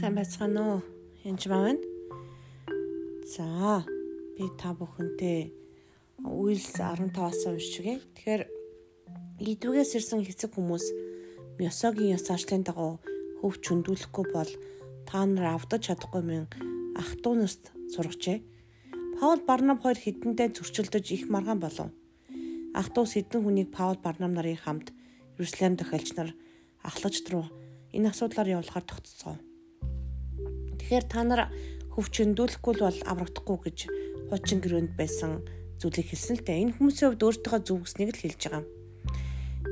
Сайн байцгаана уу? Янж байна. За, би та бүхэнтэй Үйлс 15-аас уншчихъя. Тэгэхээр идвгээс ирсэн хэцэг хүмүүс Мёсогийн ёс зашлын дагуу хөв чөндүүлэхгүй бол та нар авдаж чадахгүй мэн ах トゥ нарт сургажээ. Паул Барнаб хоёр хідэнтэй зөрчилдөж их маргаан болов. Ах トゥ сэдэн хүнийг Паул Барнаб нарын хамт Иерусалим дахиалч нар ахлагч руу энэ асуудлаар явуулахаар тогтцоо. Тэгэхээр та нар хөвчөндүүлэхгүй бол аврагдахгүй гэж хуучин гэрээнд байсан зүйлийг хэлсэн л дээ. Энэ хүмүүсийн хувьд өөртөө зөв гэснийг л хэлж байгаа.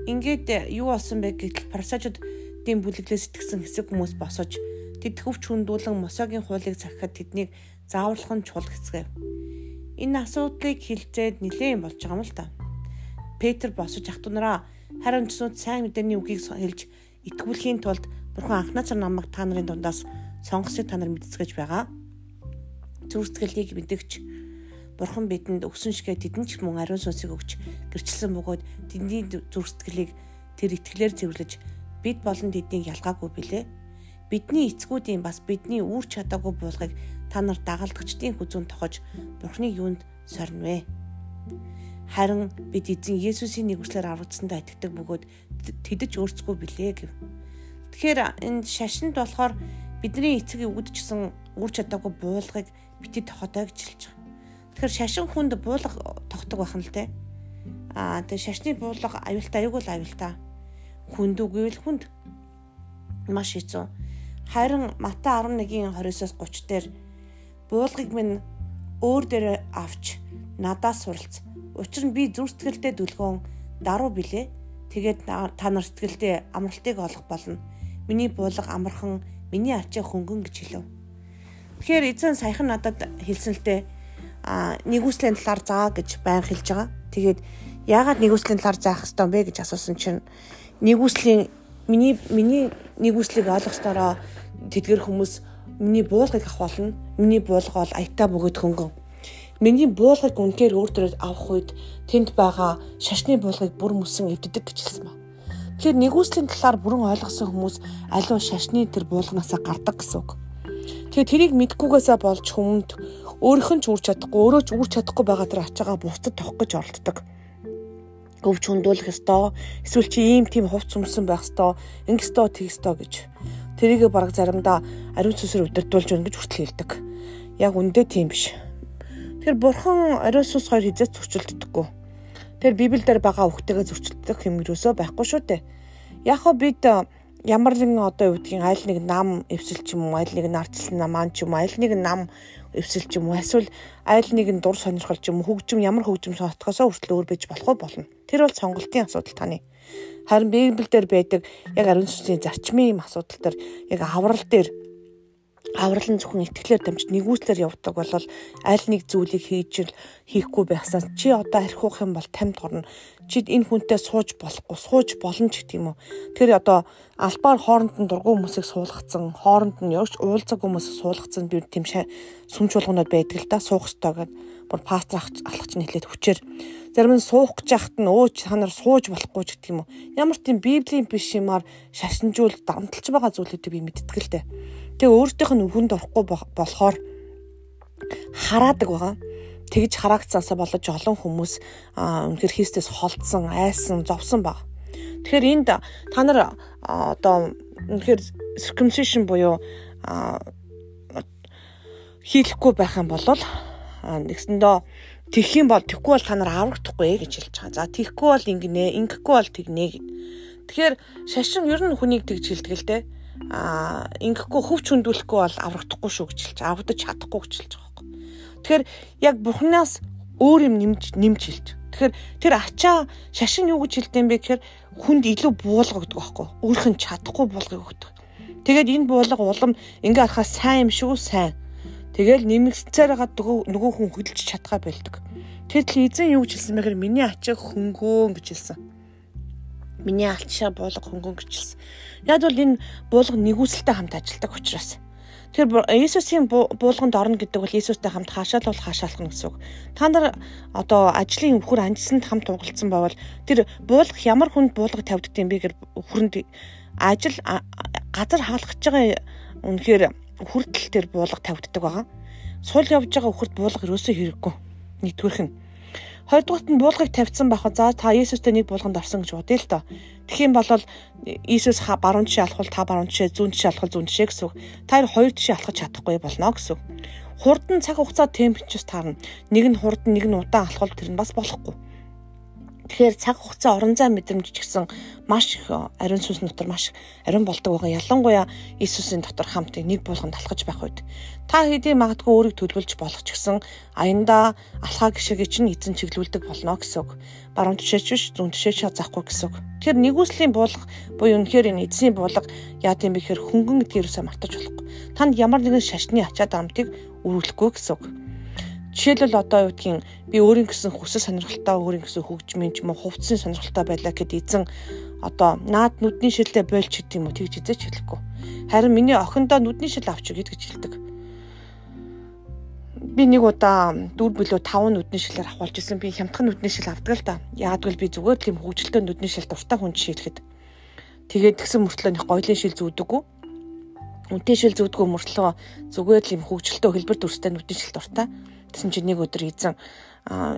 Ингээд юу болсон бэ гэтэл парасажуудын бүлэглээс сэтгсэн хэсэг хүмүүс босож тэд хөвч хүндүүлэн мосогийн хуулийг захихад тэднийг зааварлах нь чухал хэсгэв. Энэ асуудлыг хилцээд нилээн болж байгаа юм л та. Петр босож ах トゥ нараа харин цэцүүд сайн мэдээний үгийг хэлж итгүүлэхийн тулд Бурхан анхнаасаар намайг та нарын дундаас сонгосыг та нар мэдцгэж байгаа. Зүрстгэлийг мэдгч Бурхан бидэнд өгсөн шигээ тэдэн ч мөн ариун сүнсийг өгч гэрчилсэн бөгөөд тэдний зүрстгэлийг тэр итгэлээр цэвэрлэж бид болон тэднийг ялгаагүй билээ. Бидний эцгүүдийн бас бидний үүр чадаагүй буулгыг та нар дагалдагчдын хүзүүн тохож Бурханы юунд сорнвэ. Харин бид эзэн Есүсийн нэгүслэр аврагдсандаа итгэдэг бөгөөд тэдэж өөрсгөө билээ гэв. Тэгэхээр энэ шашинд болохоор бидний эцэг өвгдчихсэн үр чадаагүй буулгыг бити тохотой гэж хэлж байгаа. Тэгэхээр шашин хүнд буулга тогтдог байх нь л те. Аа тэгээ шашны буулга аюултай аюул аюултай. Хүнд үгүйвэл хүнд маш хэцүү. Харин Мата 11-ийн 20-оос 30 дээр буулгыг минь өөр дээр авч надаас суралц. Учир нь би зүр сэтгэлдээ дүлгөөн даруу билээ. Тэгээд та нар сэтгэлдээ амралтыг олох болно. Миний буулга амархан, миний ачаа хөнгөн гэж хэлв. Тэгэхээр эзэн саяхан надад хэлсэн л дээ а нэгүслийн талаар заа гэж байн хэлж байгаа. Тэгээд яагаад нэгүслийн талаар заах ёстой бэ гэж асуусан чинь нэгүслийн миний миний нэгүслийг ойлгох ёстороо тэдгэр хүмүүс миний буулгыг авах болно. Миний буулга бол аятаа бөгөөд хөнгөн. Миний буулгыг үнээр өөр төрөд авах үед тэнд байгаа шашны буулгыг бүр мөсөн эвддэг гэж хэлсэн ба. Тэгэхээр нэгүслийн талаар бүрэн ойлгосон хүмүүс аливаа шашны тэр буулганасаа гардаг гэсэн үг. Тэгээ тэрийг мэдгүйгээсээ болж хүмүүнд өөрийнх нь ч үр чадахгүй өөрөө ч үр чадахгүй байгаа тэр ачаагаа бусдад тохих гэж оролддог. Өвч хүндүүлэх ёстой. Эсвэл чи ийм тийм хувц өмсөн байх ёстой. Ингэх ёстой, тэгэх ёстой гэж. Тэрийг бараг заримдаа ариун сүсээр удирдуулж өгнө гэж хүртэл хэлдэг. Яг үндэ тийм биш. Тэгэхээр бурхан ариун сүс хоёр хизээч зөрчилддөггүй. Тэр Библиэлд байгаа үгтэйгээ зөрчилдөх юм юусоо байхгүй шүү дээ. Яг хоо бид ямар нэгэн одоо юу гэдгийг айл нэг нам эвсэл ч юм уу айл нэг нарцсан намаан ч юм айл нэг нам эвсэл ч юм уу эсвэл айл нэгэн дур сонирхол ч юм уу хөгжим ямар хөгжим сонсохосоо хүртэл өөр байж болох болно. Тэр бол сонголтын асуудал таны. Харин Библиэлд байдаг яг ариун сүнсийн зарчмын асуудал төр яг аврал дээр аврал нь зөвхөн итгэлээр дамжиж нэгүслэр явдаг бол аль нэг зүйлийг хийж хийхгүй байхсаас чи одоо архиух юм бол тамд горно. Чи энэ хүнтэй сууж болохгүй, сууж ч гэх юм уу. Тэр одоо албаар хооронд нь дургуй хүмүүсийг суулгацсан, хооронд нь явж уулзаг хүмүүсийг суулгацсан би тийм сүмж болгонод байдаг л да суух ёстой гэдэг. Бүр пастор алхач нь хэлээд хүчээр зарим нь суух гэж яхад нь өөч та нар сууж болохгүй ч гэх юм уу. Ямар тийм библийн биш юмар шашинжуул дамталж байгаа зүйлүүдийг би мэддэг л дээ Тэгээ өөртөөх нь өвгөнд орохгүй болохоор хараадаг байгаа. Тэгж хараагцсаасаа болож олон хүмүүс үнэхээр хийстэс холдсон, айсан, зовсон баг. Тэгэхээр энд та нар одоо үнэхээр circumcision буюу хийлэхгүй байх юм бол нэгсэндөө тэгэх юм бол тэгхгүй бол та нар аврагдахгүй гэж хэлж байгаа. За тэгхгүй бол ингэнэ, ингэхгүй бол тэгнэ гэд. Тэгэхээр шашин ер нь хүнийг тэгж хэлдэг л дээ а ингэхгүй хөвч хүндүүлэхгүй бол аврагдахгүй шүү гэж хэлж авдаж чадахгүй гэж хэлж байгаа юм. Тэгэхээр яг бурхнаас өөр юм нэмж нэмж хэлж. Тэгэхээр тэр ачаа шашин юу гэж хэлдэм бэ гэхээр хүнд илүү буулга гэдэг байхгүй. Өөрх нь чадахгүй буулгыг өгдөг. Тэгээд энэ буулга улам ингээ харахаа сайн юм шүү сайн. Тэгэл нэмэгцээр байгаа нөгөө хүн хөдөлж чадхаа байлдаг. Тэгэл эзэн юу гэж хэлсэн бэ гэхээр миний ачаа хөнгөө гэж хэлсэн Миний альчаа буулга хөнгөн гिचсэн. Яг бол энэ буулга нэгүсэлтэй хамт ажилладаг учраас. Тэгэхээр Иесусийн буулганд орно гэдэг бол Иесустэй хамт хаашаалвал хаашаалах нь гэсэн үг. Та нар одоо ажлын өвхөр анжсанд хамт уугалцсан байвал тэр буулгах ямар хүнд буулга тавьдаг юм бэ гэхээр өвхөнд ажил газар хаалгаж байгаа үнэхээр хүртэл тэр буулга тавигддаг байгаа. Сул явж байгаа хурд буулга ерөөсөө хэрэггүй. Нэгдүгээрх нь Хоёрдугаарт нь буулгыг тавьсан байхад за та Иесустэй нэг буулганд орсон гэж бодъё л доо. Юм бол Иесус баруун тишээ алхвал та баруун тишээ, зүүн тишээ алхвал зүүн тишээ гэсэн үг. Та хоёр тишээ алхаж чадахгүй болно гэсэн үг. Хурдан цаг хугацаа темпчс таарна. Нэг нь хурдан, нэг нь удаан алхвал тэр нь бас болохгүй. Тэгэхээр цаг хугацаа орон зай мэдрэмж ч гэсэн маш их ариун сүнс дотор маш ариун болдог байгаа. Ялангуяа Иесусийн дотор хамт нэг булганд алхаж байх үед та хэдий магадгүй өөрийг төлөвлөж болох ч гэсэн аяндаа алхаа гişэгээ чинь эзэн чиглүүлдэг болно гэсэн үг. Баруун тишээч биш зүүн тишээч заахгүй гэсэн үг. Тэгэхээр нэгүслийн буулга буюу үнэхээр энэ эзний буулга яа гэм бэ гэхээр хөнгөн гэдгээрээсээ мартаж болохгүй. Танд ямар нэгэн шашны ачаад амтыг өрүүлэхгүй гэсэн үг. Жишээлбэл одоо юу гэдгийг би өөрийн гэсэн хүсэл сонирхолтой өөрийн гэсэн хөгжмийн ч юм уу хувцсын сонирхолтой байлаа гэд эзэн одоо наад нүдний шилдэ бойлч гэдэг юм уу тэгж эзэж хэлэхгүй. Харин миний охиндоо нүдний шил авч өгье гэж хэлдэг. Би нэг удаа дүүр билүү 5 нүдний шилээр авахулж исэн. Би хямдхан нүдний шил авдаг л да. Яагад би зүгээр тийм хөгжилтэй нүдний шил дуртай хүн шилэхэд. Тэгээд тэгсэн мөртлөө нэг гоёлын шил зүүдэггүй. Үнтэй шил зүүдгөө мөртлөө зүгээр л юм хөгжилтэй хэлбэр дүрстэй нүдний шил дуртай. Тэгсэн чинь нэг өдөр эзэн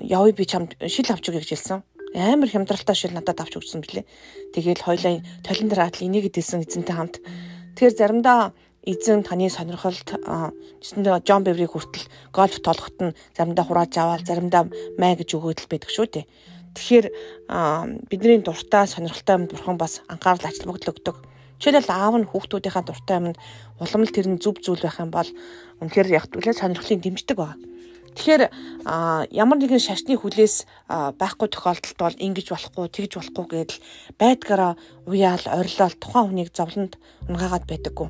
явъя би чамд шил авч өгье гэж хэлсэн. Амар хямдралтай шил надад авч өгсөн билээ. Тэгээл хоёлаа толин дээр атал энийг хэлсэн эзэнтэй хамт. Тэгэхээр заримдаа эзэн таны сонирхолд жишээндээ Джон Беври хүртэл гольф тоглоход нь заримдаа хурааж аваад заримдаа май гэж өгөөд л байдаг шүү дээ. Тэгэхээр бидний дуртай сонирхолтой юмд бурхан бас анхаарал ачлал бүгд өгдөг. Жишээлбэл аав нь хүүхдүүдийнхаа дуртай юмд улам л тэр нь зүв зүйл байх юм бол үнэхээр яг түлээ сонирхлын дэмждэг байна. Тэгэхээр ямар нэгэн шашны хүлээс байхгүй тохиолдолд бол ингэж болохгүй, тэгж болохгүй гэдэл байдгаараа уяал, орилол тухайн хүнийг зовлонд унгаагаад байдаггүй.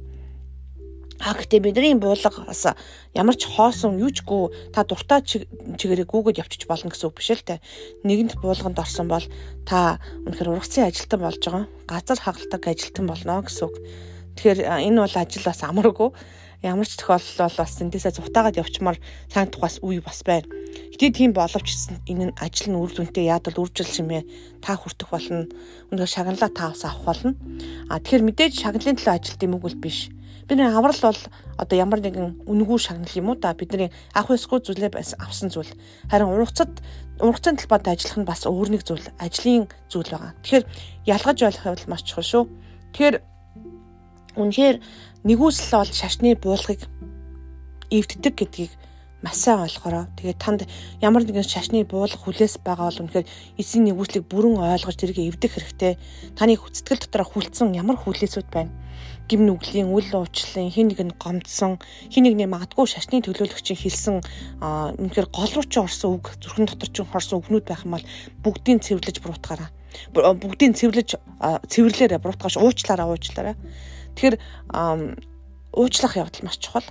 А гэхдээ бидний буулга бас ямар ч хоосон юучгүй та дуртай чигээрээ гүгэд явчих болно гэсэн үг биш л те. Нэгэнт буулганд орсон бол та үнэхээр ургацын ажилтан болж байгаа. Газар хагалдаг ажилтан болно гэсэн үг. Тэгэхээр энэ бол ажил бас амаргүй ямар ч тохиолдол бол бас эндээсээ зутаагаад явчмаар санагдах бас үе бас байна. Гэтэ тийм боловч энэ нь ажил нь үр дүнтэй яадал үржил шимээ та хүртэх болно. Өнөөдөр шагналаа таавс авах болно. А тэгэхээр мэдээж шагналын төлөө ажилт юм уу биш. Бидний аврал бол одоо ямар нэгэн үнгүү шагнал юм уу да бидний авах ёсгүй зүйлээ авсан зүйл. Харин ургацад ургацын талбайд ажиллах нь бас өөр нэг зүйл, ажлын зүйл байгаа. Тэгэхээр ялгаж ойлгох бол маш чухал шүү. Тэгэхээр үнэхээр нэгүсэл бол шашны буулгыг эвддэг гэдгийг маш сайн ойлгороо. Тэгээд танд ямар нэгэн шашны буулга хүлээс байгаа бол үнэхээр эзэн нэгүслийг бүрэн ойлгож тэрийг эвдэх хэрэгтэй. Таны сэтгэл дотор хүлцэн ямар хүлээсүүд байна? Гим нүглийн үл уучлалын хин нэг нь гомдсон, хин нэгний магадгүй шашны төлөөлөгчийн хэлсэн үнэхээр гол руу ч орсон үг, зүрхэн дотор ч хорсон үгнүүд байх юм бол бүгдийг цэвэрлэж буруутгаараа. Бүгдийг цэвэрлэж цэвэрлээрэ буруутгааш уучлаараа уучлаараа. Тэгэхээр уучлах явдал маш чухал.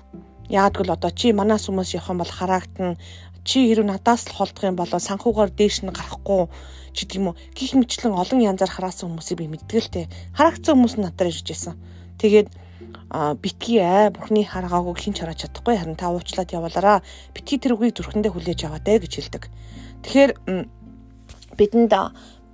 Яг л одоо чи манаас хүмүүс явах юм бол хараагдан чи хэрв надаас л холдох юм бол санхугаар дээш нь гарахгүй ч гэдэг юм уу? Гих мэтлэн олон янзаар хараасан хүмүүсийг би те. Хараагцсан хүмүүс надад ирж байсан тэгээд битгий аа бурхны харгаагүй хинч хараад чадахгүй. Харин та уучлаад явуулаараа битгий тэр үгийг зүрхэндээ хүлээж аваад ээ гэж хэлдэг. Тэгэхээр бидэнд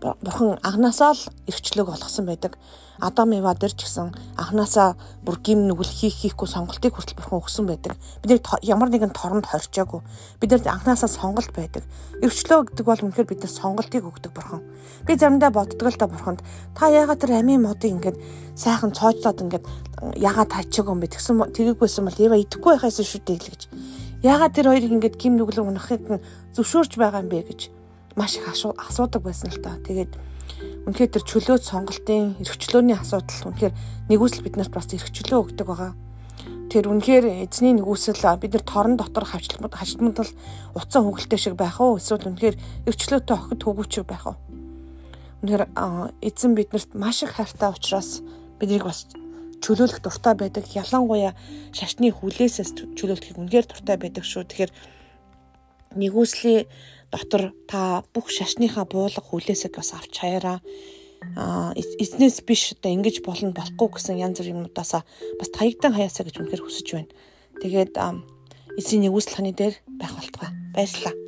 бурхан агнаасаа л эрхчлөөг олгосон байдаг. Адам Ева дээр ч гэсэн анханасаа бүр гим нүгэл хийх хийхгүй сонголтыг хүртэл бурхан өгсөн байдаг. Бид ямар нэгэн торонд хорчоогүй. Бид нар анханасаа сонголт байдаг. Эрхчлөө гэдэг бол үнэхээр бид нар сонголтыг өгдөг бурхан. Би заримдаа боддог л та бурханд та яагаад тэр амийн модыг ингээд сайхан цоожлоод ингээд яагаад тачаагүй юм бэ? Тэгсэн тэгээгүйсэн бол Ева идэхгүй байхаас шүү дээ л гэж. Яагаад тэр хоёрыг ингээд гим нүглэр унахыг зөвшөөрч байгаа юм бэ гэж маш их асуудаг байсан л та. Тэгээд үнэхээр тэр чөлөөт сонголтын эрхчлөөний асуудал үнэхээр нэгүсэл биднэрт бас эрхчлөө өгдөг байгаа. Тэр үнэхээр эзний нэгүсэл бид нар торон дотор хавчламд хажтмал уцаа хөглөлтэй шиг байх уу эсвэл үнэхээр эрхчлөөтэй охид хөвгүүчиг байх уу? Үнэхээр эзэн биднэрт маш их хайртай учраас биднийг бас чөлөөлөх дуртай байдаг. Ялангуяа шашны хүлээсээс чөлөөлөхийг үнэхээр дуртай байдаг шүү. Тэгэхээр нэгүслийн дотор та бүх шашныхаа буулга хүлээсэг бас авч хаяараа эзнээс биш одоо ингэж болно болохгүй гэсэн янз бүр юмудаас бас таягдан хаяасаа гэж үнэхээр хүсэж байна. Тэгээд эзний нэгүсэл ханы дээр байх болтугай. Баярлалаа.